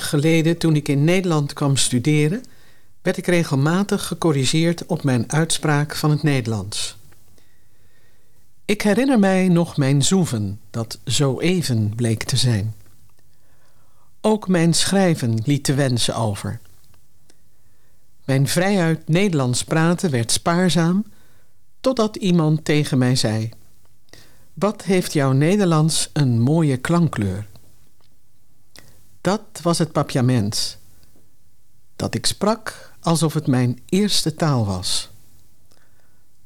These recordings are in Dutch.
Geleden, toen ik in Nederland kwam studeren, werd ik regelmatig gecorrigeerd op mijn uitspraak van het Nederlands. Ik herinner mij nog mijn zoeven, dat zo even bleek te zijn. Ook mijn schrijven liet te wensen over. Mijn vrijuit Nederlands praten werd spaarzaam, totdat iemand tegen mij zei: Wat heeft jouw Nederlands een mooie klankkleur? Dat was het papiament, dat ik sprak alsof het mijn eerste taal was.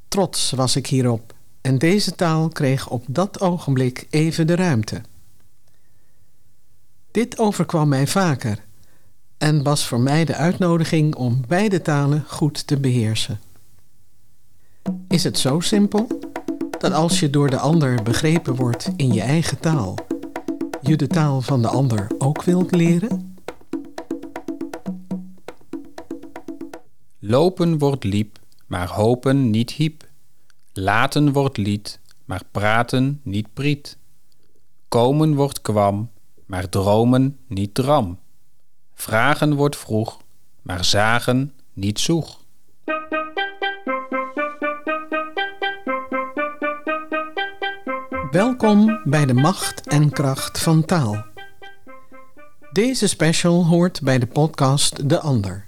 Trots was ik hierop en deze taal kreeg op dat ogenblik even de ruimte. Dit overkwam mij vaker en was voor mij de uitnodiging om beide talen goed te beheersen. Is het zo simpel dat als je door de ander begrepen wordt in je eigen taal, je de taal van de ander ook wilt leren? Lopen wordt liep, maar hopen niet hiep. Laten wordt lied, maar praten niet priet. Komen wordt kwam, maar dromen niet dram. Vragen wordt vroeg, maar zagen niet zoeg. Welkom bij de macht en kracht van taal. Deze special hoort bij de podcast De Ander.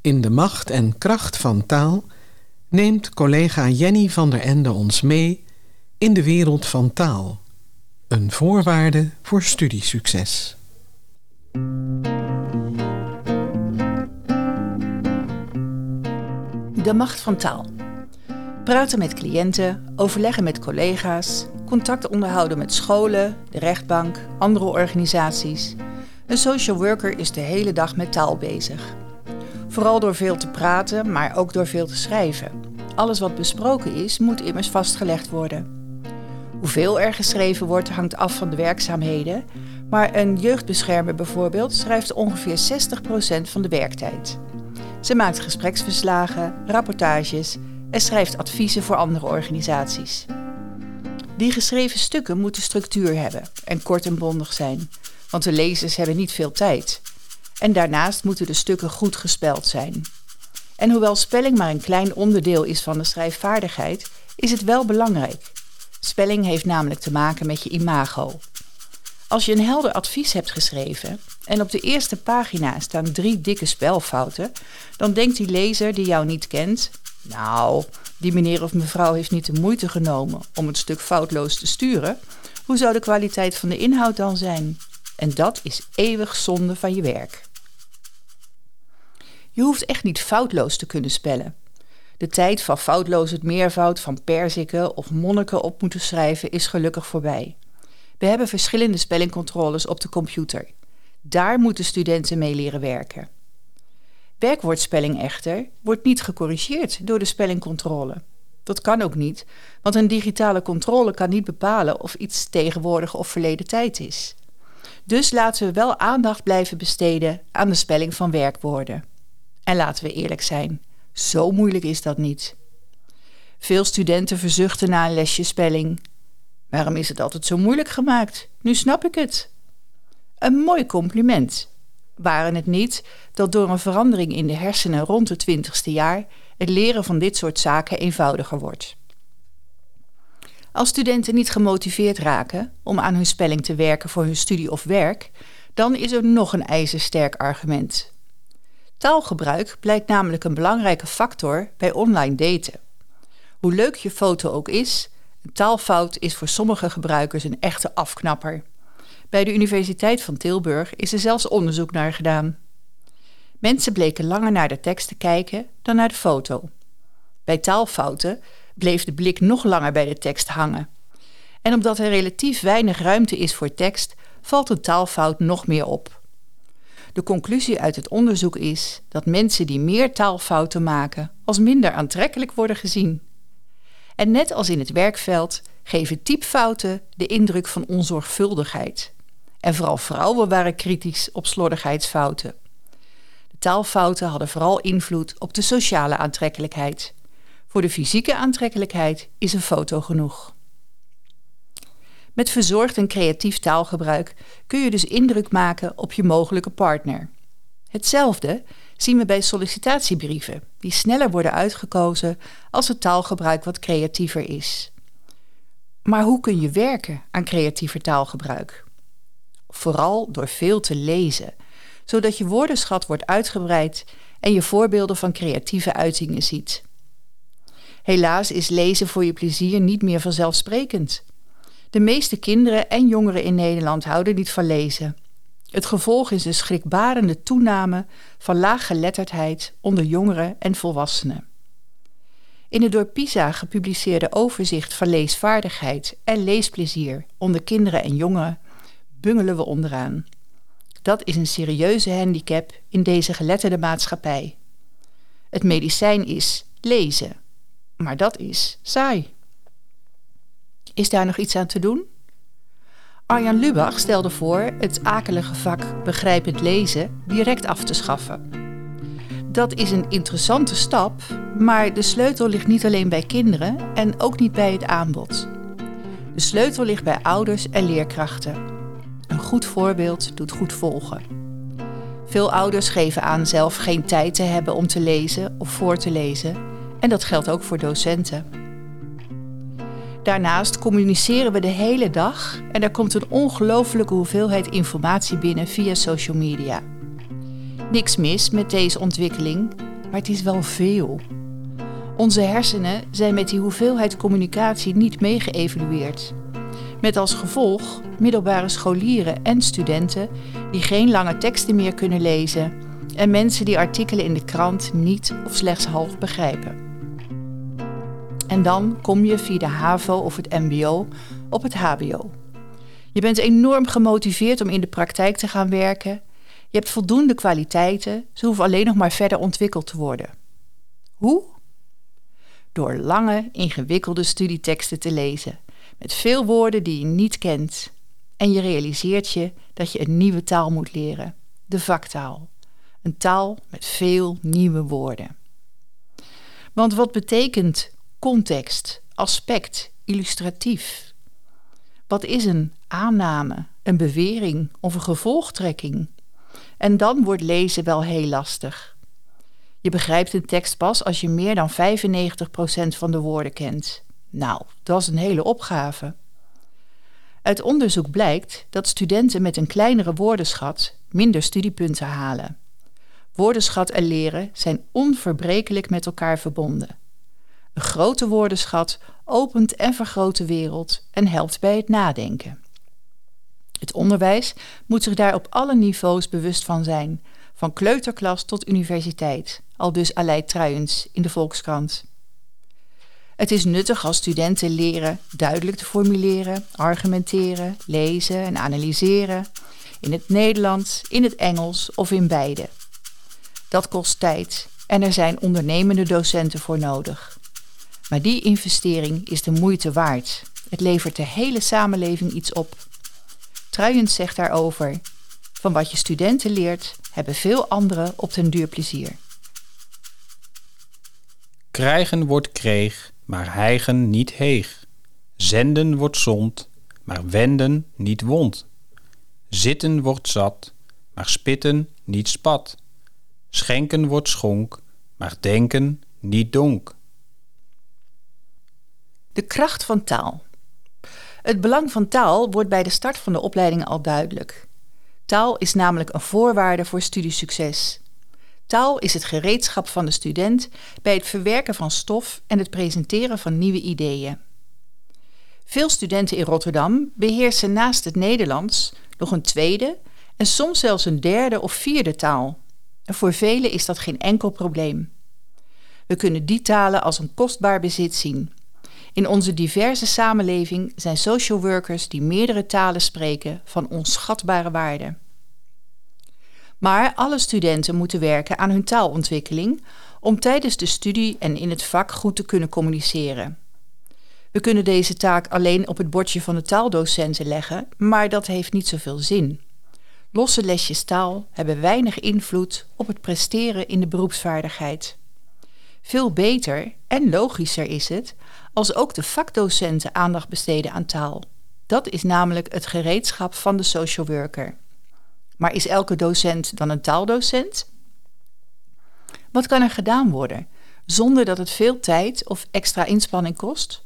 In de macht en kracht van taal neemt collega Jenny van der Ende ons mee in de wereld van taal. Een voorwaarde voor studiesucces. De macht van taal. Praten met cliënten, overleggen met collega's, contact onderhouden met scholen, de rechtbank, andere organisaties. Een social worker is de hele dag met taal bezig. Vooral door veel te praten, maar ook door veel te schrijven. Alles wat besproken is, moet immers vastgelegd worden. Hoeveel er geschreven wordt hangt af van de werkzaamheden, maar een jeugdbeschermer bijvoorbeeld schrijft ongeveer 60% van de werktijd. Ze maakt gespreksverslagen, rapportages en schrijft adviezen voor andere organisaties. Die geschreven stukken moeten structuur hebben en kort en bondig zijn, want de lezers hebben niet veel tijd. En daarnaast moeten de stukken goed gespeld zijn. En hoewel spelling maar een klein onderdeel is van de schrijfvaardigheid, is het wel belangrijk. Spelling heeft namelijk te maken met je imago. Als je een helder advies hebt geschreven en op de eerste pagina staan drie dikke spelfouten, dan denkt die lezer die jou niet kent: Nou, die meneer of mevrouw heeft niet de moeite genomen om het stuk foutloos te sturen. Hoe zou de kwaliteit van de inhoud dan zijn? En dat is eeuwig zonde van je werk. Je hoeft echt niet foutloos te kunnen spellen. De tijd van foutloos het meervoud van perziken of monniken op moeten schrijven is gelukkig voorbij. We hebben verschillende spellingcontroles op de computer. Daar moeten studenten mee leren werken. Werkwoordspelling echter wordt niet gecorrigeerd door de spellingcontrole. Dat kan ook niet, want een digitale controle kan niet bepalen of iets tegenwoordig of verleden tijd is. Dus laten we wel aandacht blijven besteden aan de spelling van werkwoorden. En laten we eerlijk zijn, zo moeilijk is dat niet. Veel studenten verzuchten na een lesje spelling. Waarom is het altijd zo moeilijk gemaakt? Nu snap ik het. Een mooi compliment. Waren het niet dat door een verandering in de hersenen rond het twintigste jaar het leren van dit soort zaken eenvoudiger wordt? Als studenten niet gemotiveerd raken om aan hun spelling te werken voor hun studie of werk, dan is er nog een ijzersterk argument. Taalgebruik blijkt namelijk een belangrijke factor bij online daten. Hoe leuk je foto ook is, taalfout is voor sommige gebruikers een echte afknapper. Bij de Universiteit van Tilburg is er zelfs onderzoek naar gedaan. Mensen bleken langer naar de tekst te kijken dan naar de foto. Bij taalfouten bleef de blik nog langer bij de tekst hangen. En omdat er relatief weinig ruimte is voor tekst, valt een taalfout nog meer op. De conclusie uit het onderzoek is dat mensen die meer taalfouten maken als minder aantrekkelijk worden gezien. En net als in het werkveld geven typfouten de indruk van onzorgvuldigheid. En vooral vrouwen waren kritisch op slordigheidsfouten. De taalfouten hadden vooral invloed op de sociale aantrekkelijkheid. Voor de fysieke aantrekkelijkheid is een foto genoeg. Met verzorgd en creatief taalgebruik kun je dus indruk maken op je mogelijke partner. Hetzelfde zien we bij sollicitatiebrieven, die sneller worden uitgekozen als het taalgebruik wat creatiever is. Maar hoe kun je werken aan creatiever taalgebruik? Vooral door veel te lezen, zodat je woordenschat wordt uitgebreid en je voorbeelden van creatieve uitingen ziet. Helaas is lezen voor je plezier niet meer vanzelfsprekend. De meeste kinderen en jongeren in Nederland houden niet van lezen. Het gevolg is een schrikbarende toename van laaggeletterdheid onder jongeren en volwassenen. In het door PISA gepubliceerde overzicht van leesvaardigheid en leesplezier onder kinderen en jongeren bungelen we onderaan. Dat is een serieuze handicap in deze geletterde maatschappij. Het medicijn is lezen, maar dat is saai. Is daar nog iets aan te doen? Arjan Lubach stelde voor het akelige vak begrijpend lezen direct af te schaffen. Dat is een interessante stap, maar de sleutel ligt niet alleen bij kinderen en ook niet bij het aanbod. De sleutel ligt bij ouders en leerkrachten. Een goed voorbeeld doet goed volgen. Veel ouders geven aan zelf geen tijd te hebben om te lezen of voor te lezen, en dat geldt ook voor docenten. Daarnaast communiceren we de hele dag en er komt een ongelofelijke hoeveelheid informatie binnen via social media. Niks mis met deze ontwikkeling, maar het is wel veel. Onze hersenen zijn met die hoeveelheid communicatie niet meegeëvalueerd. Met als gevolg middelbare scholieren en studenten die geen lange teksten meer kunnen lezen en mensen die artikelen in de krant niet of slechts half begrijpen. En dan kom je via de HAVO of het MBO op het HBO. Je bent enorm gemotiveerd om in de praktijk te gaan werken. Je hebt voldoende kwaliteiten, ze hoeven alleen nog maar verder ontwikkeld te worden. Hoe? Door lange, ingewikkelde studieteksten te lezen, met veel woorden die je niet kent. En je realiseert je dat je een nieuwe taal moet leren, de vaktaal. Een taal met veel nieuwe woorden. Want wat betekent context, aspect, illustratief. Wat is een aanname, een bewering of een gevolgtrekking? En dan wordt lezen wel heel lastig. Je begrijpt een tekst pas als je meer dan 95% van de woorden kent. Nou, dat is een hele opgave. Uit onderzoek blijkt dat studenten met een kleinere woordenschat minder studiepunten halen. Woordenschat en leren zijn onverbrekelijk met elkaar verbonden. Een grote woordenschat opent en vergroot de wereld en helpt bij het nadenken. Het onderwijs moet zich daar op alle niveaus bewust van zijn, van kleuterklas tot universiteit, al dus Aleid Truijens in de Volkskrant. Het is nuttig als studenten leren duidelijk te formuleren, argumenteren, lezen en analyseren, in het Nederlands, in het Engels of in beide. Dat kost tijd en er zijn ondernemende docenten voor nodig. Maar die investering is de moeite waard. Het levert de hele samenleving iets op. Truijens zegt daarover: Van wat je studenten leert, hebben veel anderen op den duur plezier. Krijgen wordt kreeg, maar hijgen niet heeg. Zenden wordt zond, maar wenden niet wond. Zitten wordt zat, maar spitten niet spat. Schenken wordt schonk, maar denken niet donk. De kracht van taal. Het belang van taal wordt bij de start van de opleiding al duidelijk. Taal is namelijk een voorwaarde voor studiesucces. Taal is het gereedschap van de student bij het verwerken van stof en het presenteren van nieuwe ideeën. Veel studenten in Rotterdam beheersen naast het Nederlands nog een tweede en soms zelfs een derde of vierde taal. En voor velen is dat geen enkel probleem. We kunnen die talen als een kostbaar bezit zien in onze diverse samenleving zijn social workers die meerdere talen spreken van onschatbare waarde. Maar alle studenten moeten werken aan hun taalontwikkeling om tijdens de studie en in het vak goed te kunnen communiceren. We kunnen deze taak alleen op het bordje van de taaldocenten leggen, maar dat heeft niet zoveel zin. Losse lesjes taal hebben weinig invloed op het presteren in de beroepsvaardigheid. Veel beter en logischer is het als ook de vakdocenten aandacht besteden aan taal. Dat is namelijk het gereedschap van de social worker. Maar is elke docent dan een taaldocent? Wat kan er gedaan worden zonder dat het veel tijd of extra inspanning kost?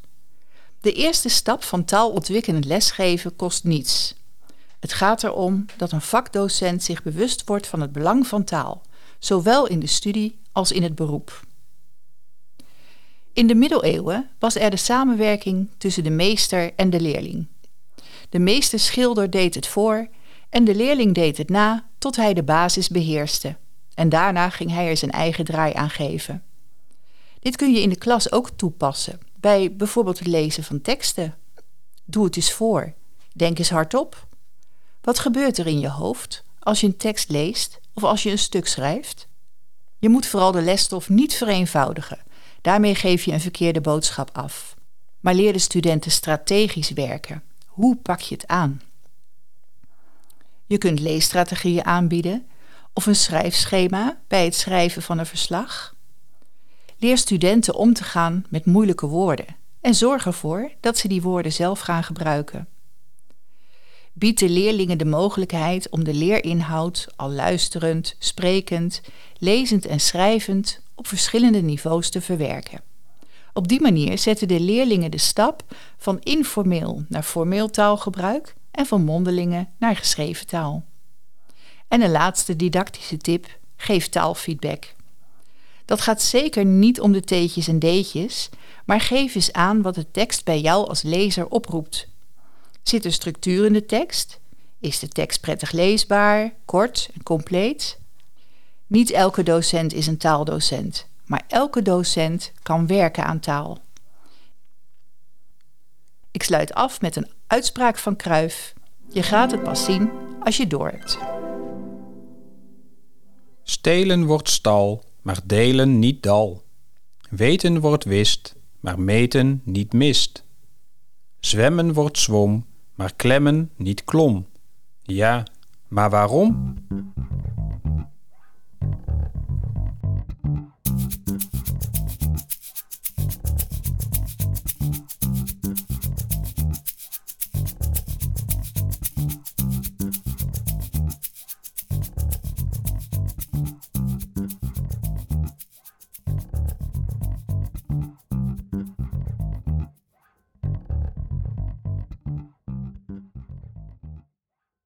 De eerste stap van taalontwikkelend lesgeven kost niets. Het gaat erom dat een vakdocent zich bewust wordt van het belang van taal, zowel in de studie als in het beroep. In de middeleeuwen was er de samenwerking tussen de meester en de leerling. De meester schilder deed het voor en de leerling deed het na tot hij de basis beheerste. En daarna ging hij er zijn eigen draai aan geven. Dit kun je in de klas ook toepassen, bij bijvoorbeeld het lezen van teksten. Doe het eens voor. Denk eens hardop. Wat gebeurt er in je hoofd als je een tekst leest of als je een stuk schrijft? Je moet vooral de lesstof niet vereenvoudigen. Daarmee geef je een verkeerde boodschap af. Maar leer de studenten strategisch werken. Hoe pak je het aan? Je kunt leesstrategieën aanbieden of een schrijfschema bij het schrijven van een verslag. Leer studenten om te gaan met moeilijke woorden en zorg ervoor dat ze die woorden zelf gaan gebruiken. Bied de leerlingen de mogelijkheid om de leerinhoud al luisterend, sprekend, lezend en schrijvend op verschillende niveaus te verwerken. Op die manier zetten de leerlingen de stap van informeel naar formeel taalgebruik en van mondelingen naar geschreven taal. En een laatste didactische tip: geef taalfeedback. Dat gaat zeker niet om de teetjes en deetjes, maar geef eens aan wat de tekst bij jou als lezer oproept. Zit er structuur in de tekst? Is de tekst prettig leesbaar, kort en compleet? Niet elke docent is een taaldocent, maar elke docent kan werken aan taal. Ik sluit af met een uitspraak van Kruif. Je gaat het pas zien als je door hebt. Stelen wordt stal, maar delen niet dal. Weten wordt wist, maar meten niet mist. Zwemmen wordt zwom, maar klemmen niet klom. Ja, maar waarom?